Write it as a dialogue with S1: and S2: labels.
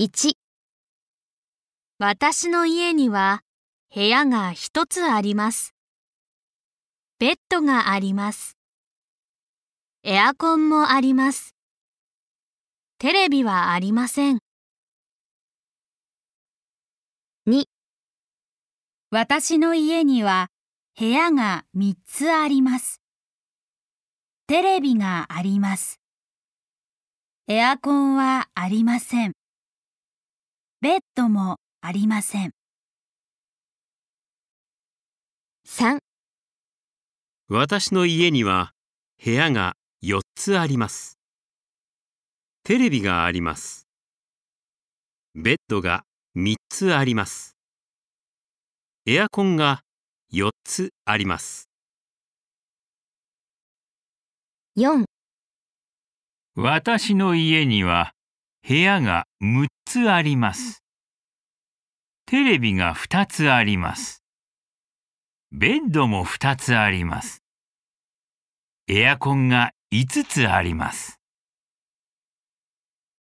S1: 1私の家には部屋が一つあります。ベッドがあります。エアコンもあります。テレビはありません。2
S2: 私の家には部屋が3つあります。テレビがあります。エアコンはありません。ベッドもありません。
S1: 3
S3: 私の家には部屋が4つあります。テレビがあります。ベッドが3つあります。エアコンが4つあります。
S1: 4
S4: 私の家には部屋が6つあります。テレビが2つあります。ベッドも2つあります。エアコンが5つあります。